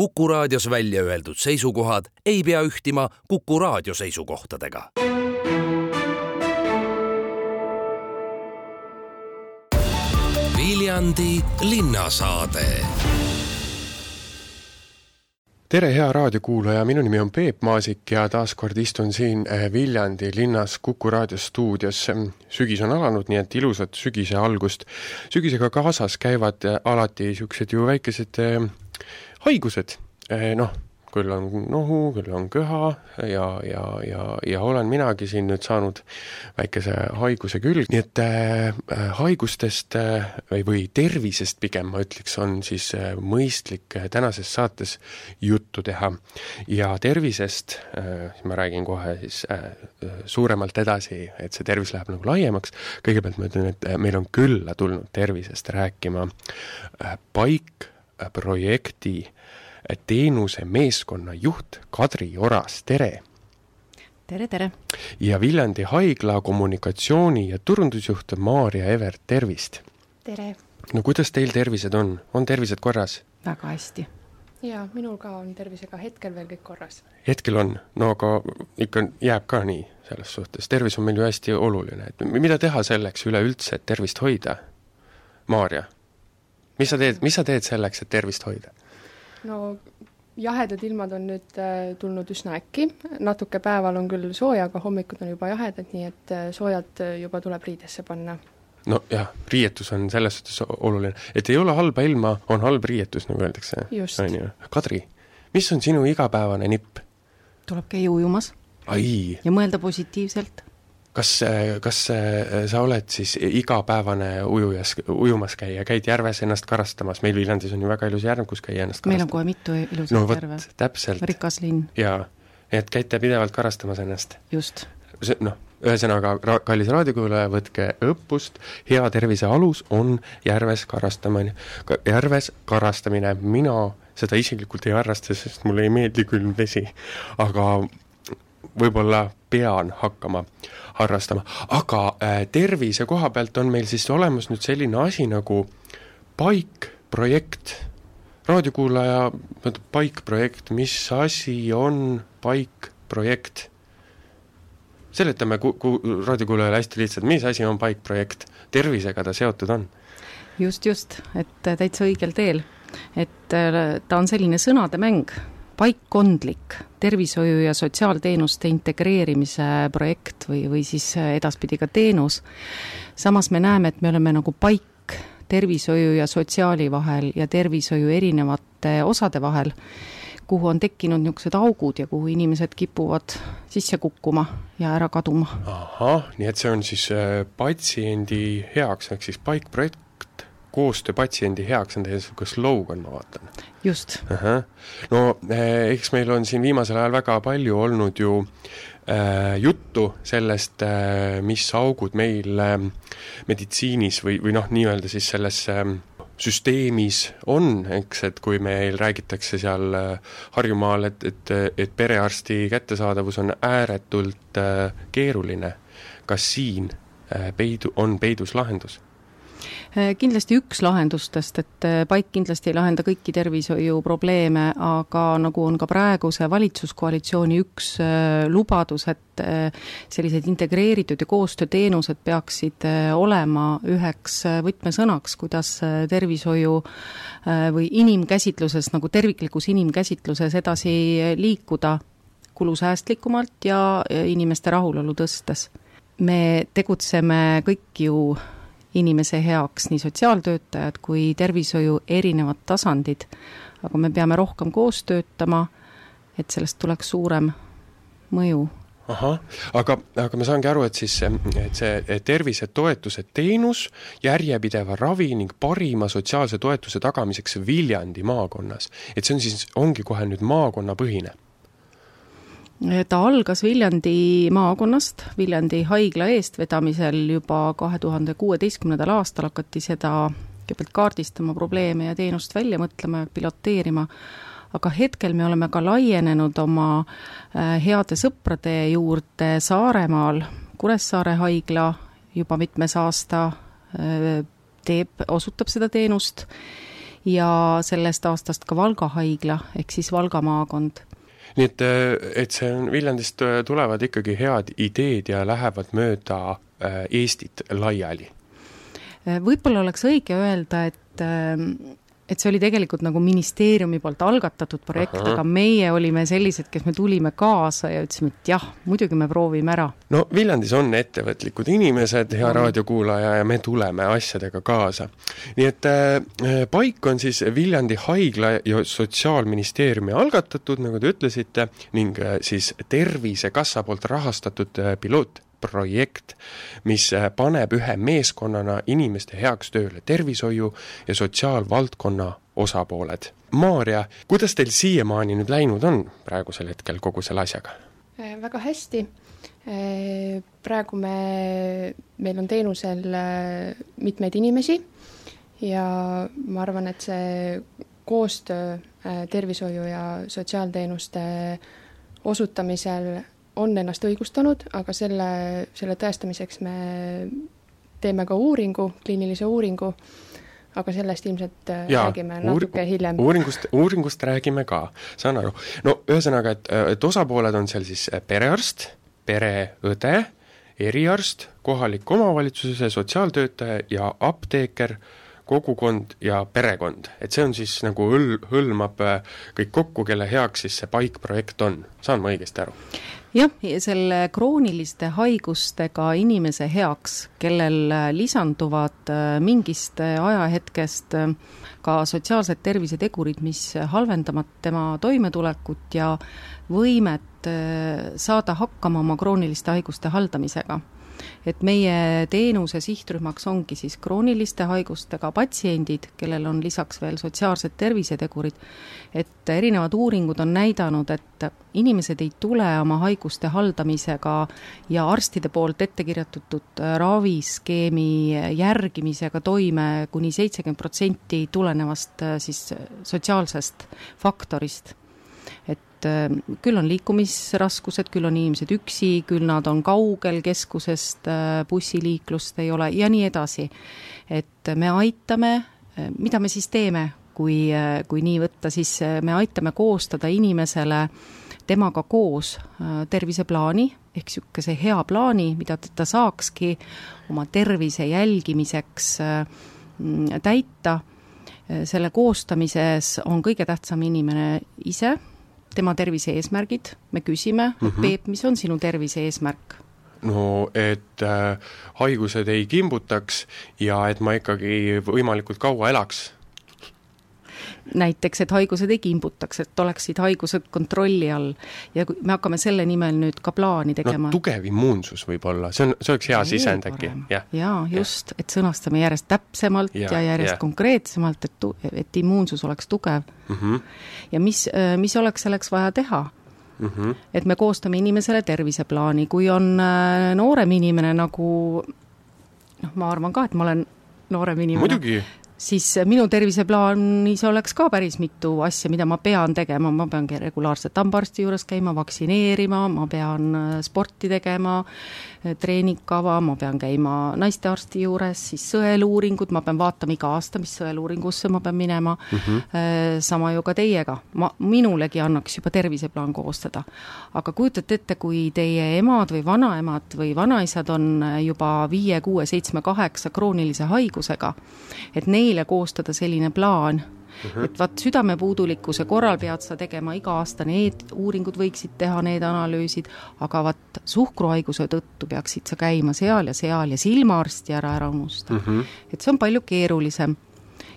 Kuku raadios välja öeldud seisukohad ei pea ühtima Kuku raadio seisukohtadega. Viljandi linnasaade tere, hea raadiokuulaja, minu nimi on Peep Maasik ja taaskord istun siin eh, Viljandi linnas Kuku raadio stuudios. sügis on alanud, nii et ilusat sügise algust. sügisega kaasas käivad eh, alati niisugused ju väikesed eh, haigused, noh küll on nohu, küll on köha ja, ja, ja, ja olen minagi siin nüüd saanud väikese haiguse külge, nii et äh, haigustest äh, või, või tervisest pigem ma ütleks, on siis äh, mõistlik tänases saates juttu teha. ja tervisest äh,, ma räägin kohe siis äh, suuremalt edasi, et see tervis läheb nagu laiemaks, kõigepealt ma ütlen, et meil on külla tulnud tervisest rääkima äh, Paik projekti äh, teenuse meeskonna juht Kadri Oras, tere! tere, tere! ja Viljandi haigla kommunikatsiooni- ja turundusjuht Maarja Evert, tervist! tere! no kuidas teil tervised on, on tervised korras? väga hästi. jaa, minul ka on tervisega hetkel veel kõik korras. hetkel on, no aga ikka jääb ka nii selles suhtes, tervis on meil ju hästi oluline, et mida teha selleks üleüldse, et tervist hoida? Maarja, mis sa teed, mis sa teed selleks, et tervist hoida? no jahedad ilmad on nüüd äh, tulnud üsna äkki, natuke päeval on küll sooja, aga hommikud on juba jahedad, nii et äh, soojad äh, juba tuleb riidesse panna. nojah, riietus on selles suhtes oluline, et ei ole halba ilma, on halb riietus, nagu öeldakse. on ju. Kadri, mis on sinu igapäevane nipp? tuleb käia ujumas. ja mõelda positiivselt kas, kas sa oled siis igapäevane ujujas, ujumas käija, käid järves ennast karastamas, meil Viljandis on ju väga ilus järv, kus käia ennast meil on kohe mitu ilusat no, järve. täpselt. rikas linn. jaa, et käite pidevalt karastamas ennast? just. see noh, ühesõnaga, ra-, kallis raadiokuulaja, võtke õppust, hea tervise alus on järves karastamine, järves karastamine, mina seda isiklikult ei harrasta, sest mulle ei meeldi külm vesi. aga võib-olla pean hakkama harrastama, aga äh, tervise koha pealt on meil siis olemas nüüd selline asi nagu paikprojekt. raadiokuulaja, paikprojekt, mis asi on paikprojekt? seletame ku-, ku-, raadiokuulajale hästi lihtsalt, mis asi on paikprojekt, tervisega ta seotud on? just, just, et täitsa õigel teel. et äh, ta on selline sõnademäng paikkondlik tervishoiu- ja sotsiaalteenuste integreerimise projekt või, või siis edaspidi ka teenus. samas me näeme, et me oleme nagu paik tervishoiu ja sotsiaali vahel ja tervishoiu erinevate osade vahel, kuhu on tekkinud niisugused augud ja kuhu inimesed kipuvad sisse kukkuma ja ära kaduma. ahah, nii et see on siis äh, patsiendi heaks, ehk siis paikprojekt koostöö patsiendi heaks on teie niisugune slogan, ma vaatan. just. no eh, eks meil on siin viimasel ajal väga palju olnud ju äh, juttu sellest äh,, mis augud meil äh, meditsiinis või, või noh, nii-öelda siis selles äh, süsteemis on, eks, et kui meil räägitakse seal Harjumaal, et, et, et perearsti kättesaadavus on ääretult keeruline, kas siin peidu, on peidus lahendus? Äh, kindlasti üks lahendustest, et äh, paik kindlasti ei lahenda kõiki tervishoiuprobleeme, aga nagu on ka praeguse valitsuskoalitsiooni üks äh, lubadus, et sellised integreeritud ja koostööteenused peaksid olema üheks võtmesõnaks, kuidas tervishoiu või inimkäsitluses, nagu terviklikus inimkäsitluses edasi liikuda kulusäästlikumalt ja inimeste rahulolu tõstes. me tegutseme kõik ju inimese heaks, nii sotsiaaltöötajad kui tervishoiu erinevad tasandid, aga me peame rohkem koos töötama, et sellest tuleks suurem mõju. Ahah, aga, aga ma saangi aru, et siis, et see tervisetoetuse teenus järjepideva ravi ning parima sotsiaalse toetuse tagamiseks Viljandi maakonnas, et see on siis, ongi kohe nüüd maakonnapõhine ta algas Viljandi maakonnast, Viljandi haigla eestvedamisel juba kahe tuhande kuueteistkümnendal aastal hakati seda kõigepealt kaardistama probleeme ja teenust välja mõtlema ja piloteerima, aga hetkel me oleme ka laienenud oma äh, heade sõprade juurde Saaremaal, Kuressaare haigla juba mitmes aasta äh, teeb, osutab seda teenust ja sellest aastast ka Valga haigla, ehk siis Valga maakond nii et, et see on, Viljandist tulevad ikkagi head ideed ja lähevad mööda Eestit laiali? võib-olla oleks õige öelda, et et see oli tegelikult nagu ministeeriumi poolt algatatud projekt, aga meie olime sellised, kes me tulime kaasa ja ütlesime, et jah, muidugi me proovime ära. no Viljandis on ettevõtlikud inimesed, hea raadiokuulaja, ja me tuleme asjadega kaasa. nii et äh, paik on siis Viljandi haigla ja Sotsiaalministeeriumi algatatud, nagu te ütlesite, ning äh, siis Tervisekassa poolt rahastatud äh, piloot projekt, mis äh, paneb ühe meeskonnana inimeste heaks tööle tervishoiu ja sotsiaalvaldkonna osapooled. Maarja, kuidas teil siiamaani nüüd läinud on praegusel hetkel kogu selle asjaga? Äh, väga hästi. Äh, praegu me, meil on teenusel mitmeid inimesi ja ma arvan, et see koostöö tervishoiu ja sotsiaalteenuste osutamisel on ennast õigustanud, aga selle, selle tõestamiseks me teeme ka uuringu, kliinilise uuringu, aga sellest ilmselt äh, Jaa, räägime natuke hiljem. uuringust, uuringust räägime ka, saan aru. no ühesõnaga, et, et osapooled on seal siis äh, perearst, pereõde, eriarst, kohalik omavalitsuse sotsiaaltöötaja ja apteeker, kogukond ja perekond, et see on siis nagu hõl-, hõlmab äh, kõik kokku, kelle heaks siis see paikprojekt on, saan ma õigesti aru? jah, selle krooniliste haigustega inimese heaks, kellel lisanduvad äh, mingist äh, ajahetkest äh, ka sotsiaalsed tervisetegurid, mis halvendavad tema toimetulekut ja võimet saada hakkama oma krooniliste haiguste haldamisega et meie teenuse sihtrühmaks ongi siis krooniliste haigustega patsiendid, kellel on lisaks veel sotsiaalsed tervisetegurid, et erinevad uuringud on näidanud, et inimesed ei tule oma haiguste haldamisega ja arstide poolt ette kirjutatud raviskeemi järgimisega toime kuni seitsekümmend protsenti tulenevast siis sotsiaalsest faktorist. et äh, küll on liikumisraskused, küll on inimesed üksi, küll nad on kaugel keskusest, äh, bussiliiklust ei ole ja nii edasi. et me aitame, äh, mida me siis teeme, kui, kui nii võtta, siis me aitame koostada inimesele temaga koos terviseplaani, ehk niisuguse hea plaani, mida ta saakski oma tervise jälgimiseks täita selle koostamises on kõige tähtsam inimene ise, tema tervise eesmärgid, me küsime mm, -hmm. Peep, mis on sinu tervise eesmärk? no et äh, haigused ei kimbutaks ja et ma ikkagi võimalikult kaua elaks näiteks, et haigused ei kimbutaks, et oleksid haigused kontrolli all ja kui me hakkame selle nimel nüüd ka plaani tegema no tugev immuunsus võib-olla, see on, see oleks hea sisend äkki, jah. jaa, just, et sõnastame järjest täpsemalt ja, ja järjest ja. konkreetsemalt, et tu-, et immuunsus oleks tugev mm. -hmm. ja mis, mis oleks selleks vaja teha? Mm -hmm. et me koostame inimesele terviseplaani, kui on äh, noorem inimene nagu noh, ma arvan ka, et ma olen noorem inimene, siis minu terviseplaanis oleks ka päris mitu asja, mida ma pean tegema, ma pean regulaarselt hambaarsti juures käima, vaktsineerima, ma pean äh, sporti tegema, äh, treeningkava, ma pean käima naistearsti juures, siis sõeluuringud, ma pean vaatama iga aasta, mis sõeluuringusse ma pean minema mm, -hmm. sama ju ka teiega, ma, minulegi annaks juba terviseplaan koostada. aga kujutate ette, kui teie emad või vanaemad või vanaisad on juba viie, kuue, seitsme, kaheksa kroonilise haigusega, et neil neile koostada selline plaan mm, -hmm. et vaat südamepuudulikkuse korral pead sa tegema iga aasta need uuringud võiksid teha, need analüüsid, aga vaat suhkruhaiguse tõttu peaksid sa käima seal ja seal ja silmaarsti ära ära unusta mm. -hmm. et see on palju keerulisem.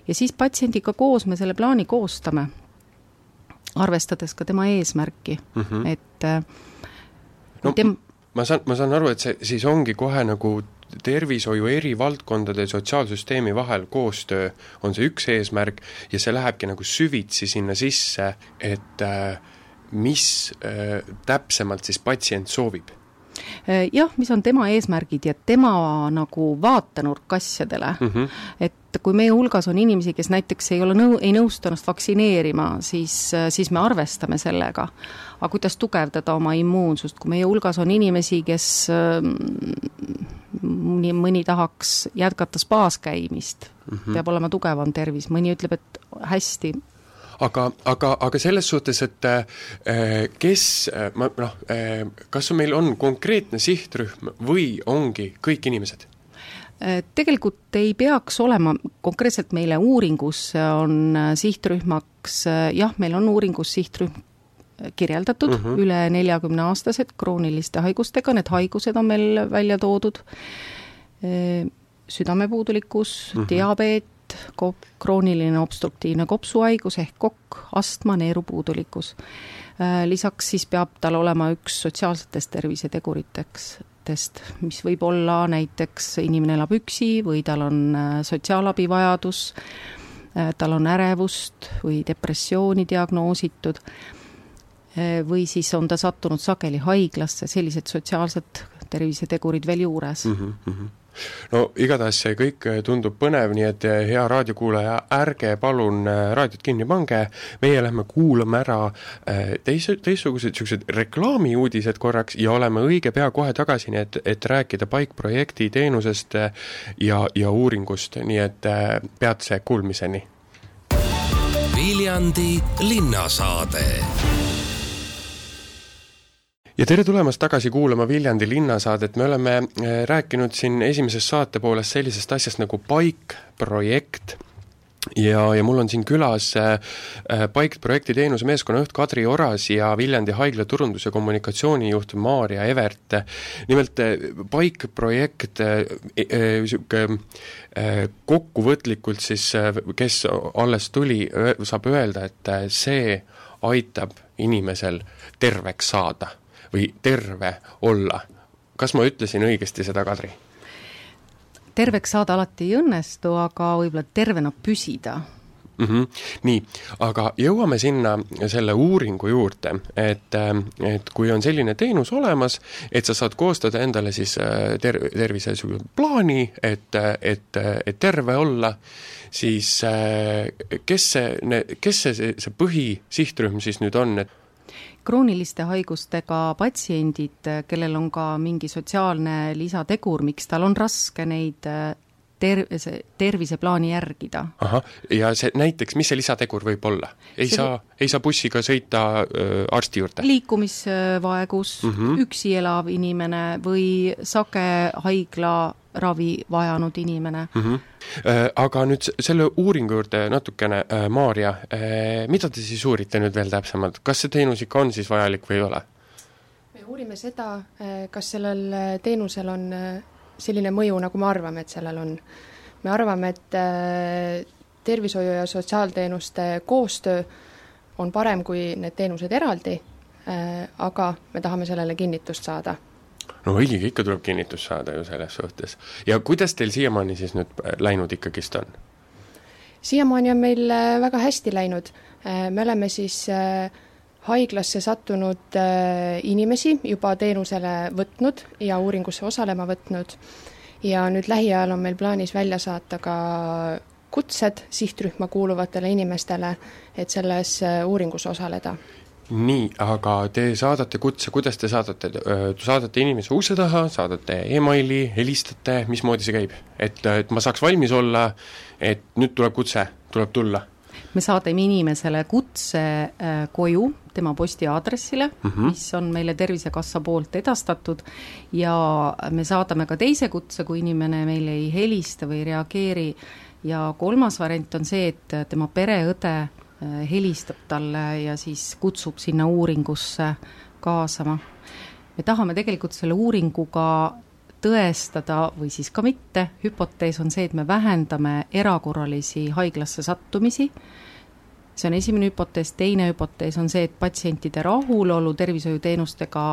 ja siis patsiendiga koos me selle plaani koostame, arvestades ka tema eesmärki mm, -hmm. et no, tem-, ma saan, ma saan aru, et see siis ongi kohe nagu tervishoiu eri valdkondade sotsiaalsüsteemi vahel koostöö on see üks eesmärk ja see lähebki nagu süvitsi sinna sisse, et äh, mis äh, täpsemalt siis patsient soovib jah, mis on tema eesmärgid ja tema nagu vaatenurk asjadele mm, -hmm. et kui meie hulgas on inimesi, kes näiteks ei ole nõu-, ei nõustu ennast vaktsineerima, siis, siis me arvestame sellega. aga kuidas tugevdada oma immuunsust, kui meie hulgas on inimesi, kes mõni, mõni tahaks jätkata spaas käimist mm, -hmm. peab olema tugevam tervis, mõni ütleb, et hästi, aga, aga, aga selles suhtes, et äh, kes, äh, ma noh, äh, kas meil on konkreetne sihtrühm või ongi kõik inimesed? tegelikult ei peaks olema, konkreetselt meile uuringus on sihtrühmaks, jah, meil on uuringus sihtrühm kirjeldatud mm, -hmm. üle neljakümne-aastased krooniliste haigustega, need haigused on meil välja toodud, südamepuudulikkus mm, -hmm. diabeet, kop-, krooniline obstruktiivne kopsuhaigus ehk kokk, astma, neerupuudulikkus. Äh, lisaks siis peab tal olema üks sotsiaalsetest terviseteguriteks, mis võib olla näiteks inimene elab üksi või tal on äh, sotsiaalabivajadus, äh, tal on ärevust või depressiooni diagnoositud, või siis on ta sattunud sageli haiglasse, sellised sotsiaalsed tervisetegurid veel juures mm. -hmm no igatahes see kõik äh, tundub põnev, nii et äh, hea raadiokuulaja, ärge palun äh, raadiot kinni pange, meie lähme kuulame ära teise, teistsugused niisugused reklaamiuudised korraks ja oleme õige pea kohe tagasi, nii et, et rääkida Paik-projekti teenusest ja, ja uuringust, nii et peatse kuulmiseni. Viljandi linnasaade ja tere tulemast tagasi kuulama Viljandi linnasaadet, me oleme äh, rääkinud siin esimeses saatepooles sellisest asjast nagu Paik projekt. Ja, ja mul on siin külas äh, Paik projekti teenuse meeskonna juht Kadri Oras ja Viljandi haigla turundus- ja kommunikatsioonijuht Maarja Evert. nimelt Paik projekt niisugune äh, äh, kokkuvõtlikult siis, kes alles tuli, saab öelda, et see aitab inimesel terveks saada või terve olla. kas ma ütlesin õigesti seda, Kadri? terveks saada alati ei õnnestu, aga võib-olla tervena püsida mm. -hmm. nii, aga jõuame sinna selle uuringu juurde, et, et kui on selline teenus olemas, et sa saad koostada endale siis äh, ter-, tervise plaani, et, et, et terve olla, siis äh, kes see, kes see, see põhisihtrühm siis nüüd on, et krooniliste haigustega patsiendid, kellel on ka mingi sotsiaalne lisategur, miks tal on raske neid äh, ter-, see terviseplaani järgida. ahah, ja see näiteks, mis see lisategur võib olla? ei see saa, ei saa bussiga sõita öö, äh, arsti juurde? liikumisvaegus mm, -hmm. üksi elav inimene või sage haigla ravi vajanud inimene mm. -hmm. Aga nüüd selle uuringu juurde natukene, äh, Maarja, äh, mida te siis uurite nüüd veel täpsemalt, kas see teenus ikka on siis vajalik või ei ole? me uurime seda, kas sellel teenusel on selline mõju, nagu me arvame, et sellel on. me arvame, et tervishoiu- ja sotsiaalteenuste koostöö on parem kui need teenused eraldi, aga me tahame sellele kinnitust saada no õilige, ikka tuleb kinnitust saada ju selles suhtes. ja kuidas teil siiamaani siis nüüd äh, läinud ikkagist on? siiamaani on meil äh, väga hästi läinud, äh, me oleme siis haiglasse sattunud inimesi juba teenusele võtnud ja uuringusse osalema võtnud ja nüüd lähiajal on meil plaanis välja saata ka kutsed sihtrühma kuuluvatele inimestele, et selles uuringus osaleda nii, aga te saadate kutse, kuidas te saadate, saadate inimese ukse taha, saadate emaili, helistate, mismoodi see käib? et, et ma saaks valmis olla, et nüüd tuleb kutse, tuleb tulla? Me saadame inimesele kutse äh, koju tema postiaadressile mm, -hmm. mis on meile Tervisekassa poolt edastatud ja me saadame ka teise kutse, kui inimene meile ei helista või ei reageeri ja kolmas variant on see, et tema pereõde Äh, helistab talle ja siis kutsub sinna uuringusse kaasama. me tahame tegelikult selle uuringuga tõestada või siis ka mitte, hüpotees on see, et me vähendame erakorralisi haiglasse sattumisi, see on esimene hüpotees, teine hüpotees on see, et patsientide rahulolu tervishoiuteenustega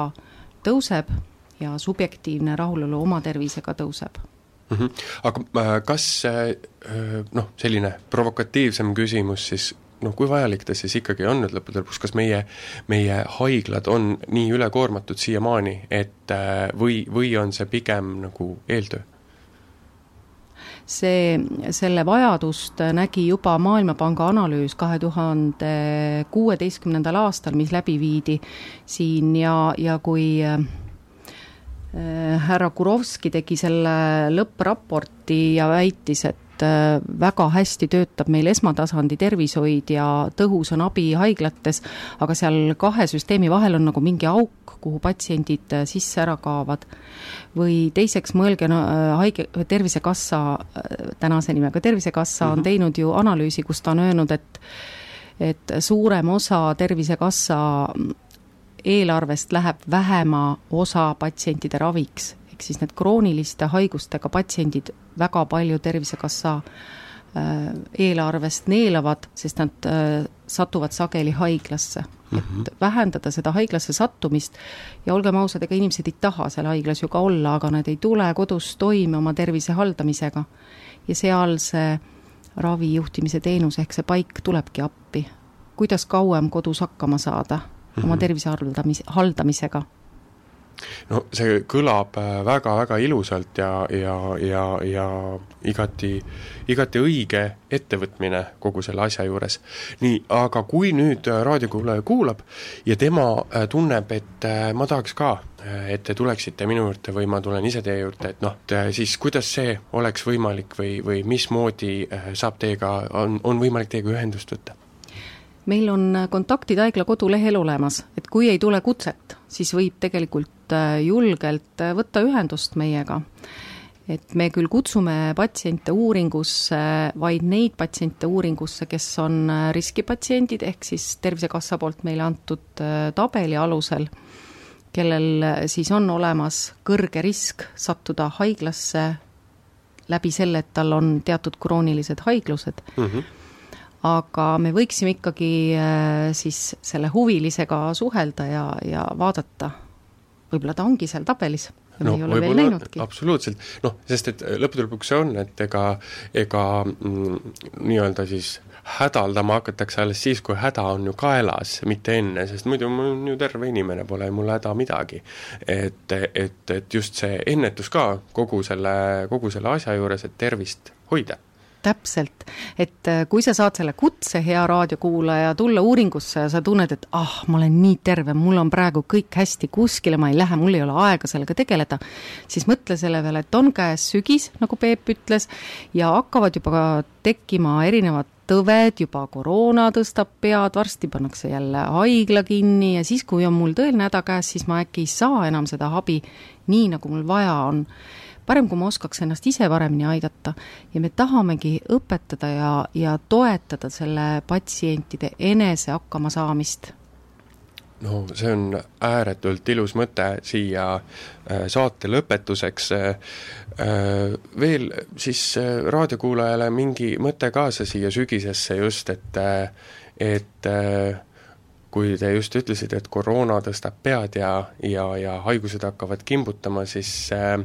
tõuseb ja subjektiivne rahulolu oma tervisega tõuseb mm. -hmm. aga äh, kas äh, noh, selline provokatiivsem küsimus siis, noh, kui vajalik ta siis ikkagi on nüüd lõppude lõpuks, kas meie, meie haiglad on nii ülekoormatud siiamaani, et äh, või, või on see pigem nagu eeltöö? see, selle vajadust nägi juba Maailmapanga analüüs kahe tuhande kuueteistkümnendal aastal, mis läbi viidi siin ja, ja kui härra Kurovski tegi selle lõppraporti ja väitis, et väga hästi töötab meil esmatasandi tervishoid ja tõhus on abi haiglates, aga seal kahe süsteemi vahel on nagu mingi auk, kuhu patsiendid sisse ära kaovad. või teiseks mõelge no, haige, Tervisekassa, tänase nimega Tervisekassa mm -hmm. on mhm. teinud ju analüüsi, kus ta on öelnud, et et suurem osa Tervisekassa eelarvest läheb vähema osa patsientide raviks, ehk siis need krooniliste haigustega patsiendid väga palju Tervisekassa äh, eelarvest neelavad, sest nad äh, satuvad sageli haiglasse mm. -hmm. et mhm. vähendada seda haiglasse sattumist ja olgem ausad, ega inimesed ei taha seal haiglas ju ka olla, aga nad ei tule kodus toime oma tervise haldamisega. ja seal see ravi juhtimise teenus ehk see paik tulebki appi. kuidas kauem kodus hakkama saada mm -hmm. oma mhm. tervise haldamis, haldamisega no see kõlab väga-väga äh, ilusalt ja, ja, ja, ja igati, igati õige ettevõtmine kogu selle asja juures. nii, aga kui nüüd äh, raadiokuulaja kuulab ja tema äh, tunneb, et ma tahaks ka, et te tuleksite minu juurde või ma tulen ise teie juurde, et noh, siis kuidas see oleks võimalik või, või mismoodi saab teiega, on, on võimalik teiega ühendust võtta? Meil on kontaktid haigla kodulehel olemas, et kui ei tule kutset, siis võib tegelikult äh, julgelt äh, võtta ühendust meiega. et me küll kutsume patsiente uuringusse, vaid neid patsiente uuringusse, kes on äh, riskipatsiendid, ehk siis Tervisekassa poolt meile antud tabeli alusel, kellel siis on olemas kõrge risk sattuda haiglasse läbi selle, et tal on teatud kroonilised haiglused mm. -hmm aga me võiksime ikkagi äh, siis selle huvilisega suhelda ja, ja vaadata, võib-olla ta ongi seal tabelis ja no, me ei ole veel näinudki. absoluutselt, noh, sest et lõppude lõpuks see on, et ega, ega mm, nii-öelda siis hädaldama hakatakse alles siis, kui häda on ju kaelas, mitte enne, sest muidu ma olen ju terve inimene, pole mul häda midagi. et, et, et just see ennetus ka kogu selle, kogu selle asja juures, et tervist hoida täpselt, et äh, kui sa saad selle kutse, hea raadiokuulaja, tulla uuringusse ja sa tunned, et ah, ma olen nii terve, mul on praegu kõik hästi, kuskile ma ei lähe, mul ei ole aega sellega tegeleda, siis mõtle selle peale, et on käes sügis, nagu Peep ütles, ja hakkavad juba tekkima erinevad tõved, juba koroona tõstab pead, varsti pannakse jälle haigla kinni ja siis, kui on mul tõeline häda käes, siis ma äkki ei saa enam seda abi nii, nagu mul vaja on parem, kui ma oskaks ennast ise paremini aidata ja me tahamegi õpetada ja, ja toetada selle patsientide enese hakkamasaamist no see on ääretult ilus mõte siia äh, saate lõpetuseks. Äh, äh, veel siis raadiokuulajale mingi mõte kaasa siia sügisesse just, et, et kui te just ütlesite, et koroona tõstab pead ja, ja, ja haigused hakkavad kimbutama, siis äh,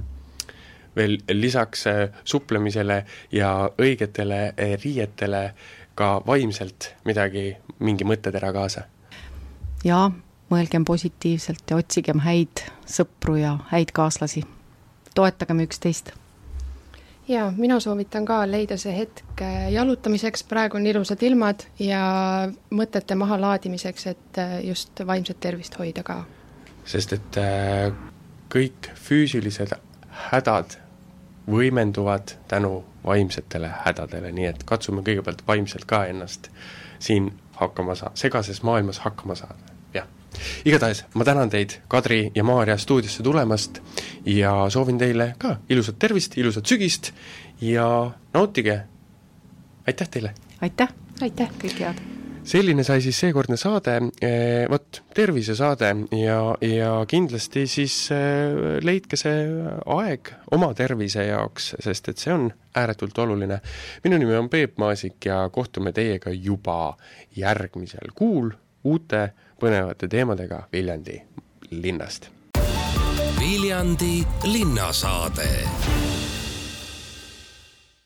veel lisaks äh, suplemisele ja õigetele äh, riietele ka vaimselt midagi, mingi mõttetera kaasa? jaa, mõelgem positiivselt ja otsigem häid sõpru ja häid kaaslasi. toetagem üksteist jaa, mina soovitan ka leida see hetk äh, jalutamiseks, praegu on ilusad ilmad ja mõtete mahalaadimiseks, et just vaimset tervist hoida ka. sest et kõik füüsilised hädad võimenduvad tänu vaimsetele hädadele, nii et katsume kõigepealt vaimselt ka ennast siin hakkama saa-, segases maailmas hakkama saada, jah. igatahes ma tänan teid, Kadri ja Maarja, stuudiosse tulemast ja soovin teile ka ilusat tervist, ilusat sügist ja nautige, aitäh teile! aitäh! aitäh, kõike head! Selline sai siis seekordne saade, eh, vot, tervisesaade ja, ja kindlasti siis eh, leidke see aeg oma tervise jaoks, sest et see on ääretult oluline. minu nimi on Peep Maasik ja kohtume teiega juba järgmisel kuul uute põnevate teemadega Viljandi linnast. Viljandi linnasaade